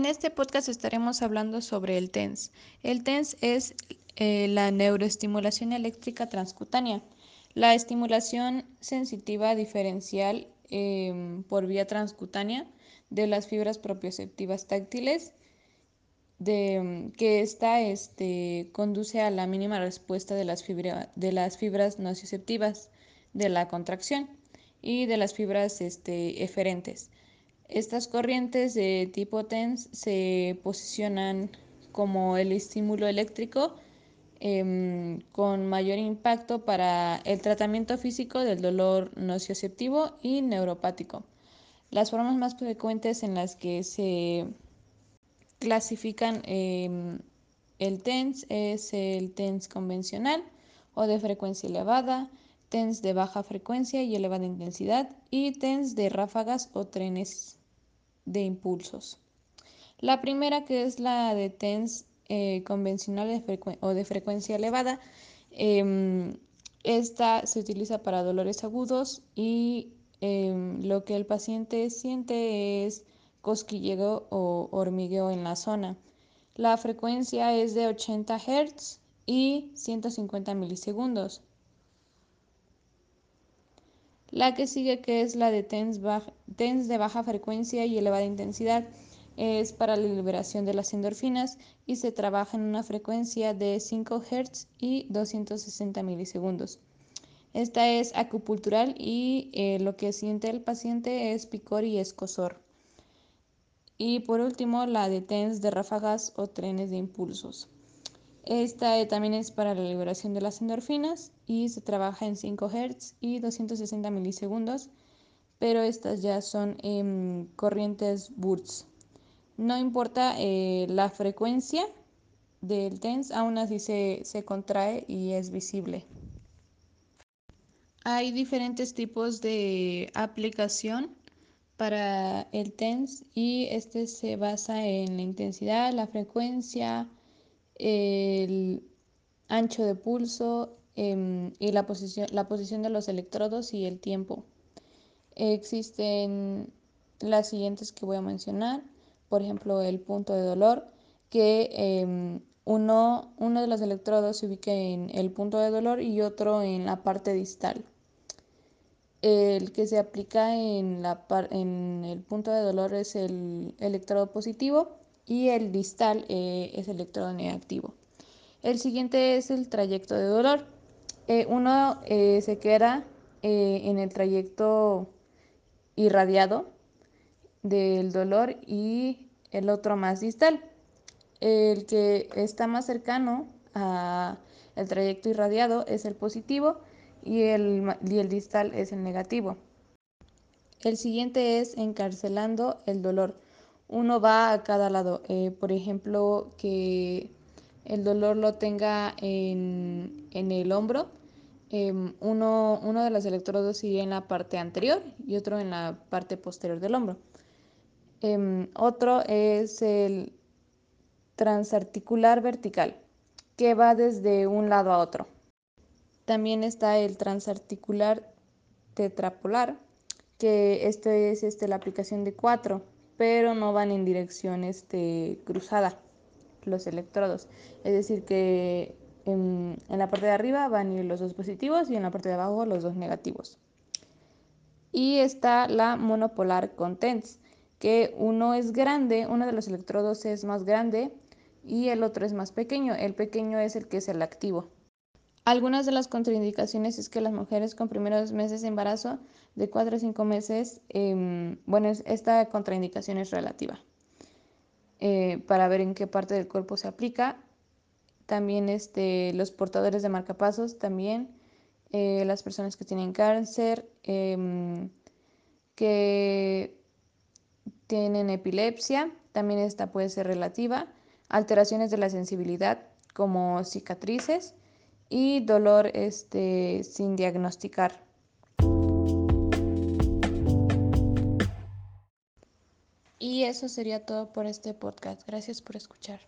En este podcast estaremos hablando sobre el TENS. El TENS es eh, la neuroestimulación eléctrica transcutánea. La estimulación sensitiva diferencial em, por vía transcutánea de las fibras propioceptivas táctiles de, que esta este, conduce a la mínima respuesta de las, de las fibras nociceptivas de la contracción y de las fibras este, eferentes. Estas corrientes de tipo TENS se posicionan como el estímulo eléctrico em, con mayor impacto para el tratamiento físico del dolor nocioceptivo y neuropático. Las formas más frecuentes en las que se clasifican em, el TENS es el TENS convencional o de frecuencia elevada, TENS de baja frecuencia y elevada intensidad y TENS de ráfagas o trenes de impulsos. La primera, que es la de TENS eh, convencional o de frecuencia elevada, em, esta se utiliza para dolores agudos y em, lo que el paciente siente es cosquilleo o hormigueo en la zona. La frecuencia es de 80 Hz y 150 milisegundos. La que sigue, que es la de TENS, de baja frecuencia y elevada intensidad, es para la liberación de las endorfinas y se trabaja en una frecuencia de 5 Hz y 260 milisegundos. Esta es acupuntural y eh, lo que siente el paciente es picor y escosor. Y por último, la de TENS de ráfagas o trenes de impulsos. Esta también es para la liberación de las endorfinas y se trabaja en 5 Hz y 260 milisegundos, pero estas ya son em, corrientes Bursts. No importa eh, la frecuencia del TENS, aún así se contrae y es visible. Hay diferentes tipos de aplicación para el TENS y este se basa en la intensidad, la frecuencia, el ancho de pulso em, y la posición, la posición de los electrodos y el tiempo. Existen las siguientes que voy a mencionar, por ejemplo el punto de dolor, que em, uno, uno de los electrodos se ubica en el punto de dolor y otro en la parte distal. El que se aplica en, la en el punto de dolor es el electrodo positivo y el distal eh, es electrodo negativo. El siguiente es el trayecto de dolor. Eh, uno eh, se queda en el trayecto irradiado del dolor y el otro más distal. El que está más cercano al trayecto irradiado es el positivo y el, y el distal es el negativo. El siguiente es encarcelando el dolor uno va a cada lado. Eh, por ejemplo, que el dolor lo tenga en, el hombro. Em, uno, uno, de los electrodos iría en la parte anterior y otro en la parte posterior del hombro. Em, otro es el transarticular vertical, que va desde un lado a otro. También está el transarticular tetrapolar, que esto es este, la aplicación de cuatro pero no van en dirección este, cruzada los electrodos. Es decir, que en, la parte de arriba van a ir los dos positivos y en la parte de abajo los dos negativos. Y está la monopolar contents, que uno es grande, uno de los electrodos es más grande y el otro es más pequeño. El pequeño es el que es el activo. Algunas de las contraindicaciones es que las mujeres con primeros meses de embarazo de 4 a 5 meses, em, bueno, esta contraindicación es relativa. Eh, para ver en qué parte del cuerpo se aplica. También este, los portadores de marcapasos, también eh, las personas que tienen cáncer, em, que tienen epilepsia, también esta puede ser relativa. Alteraciones de la sensibilidad como cicatrices y dolor este, sin diagnosticar. Y eso sería todo por este podcast. Gracias por escuchar.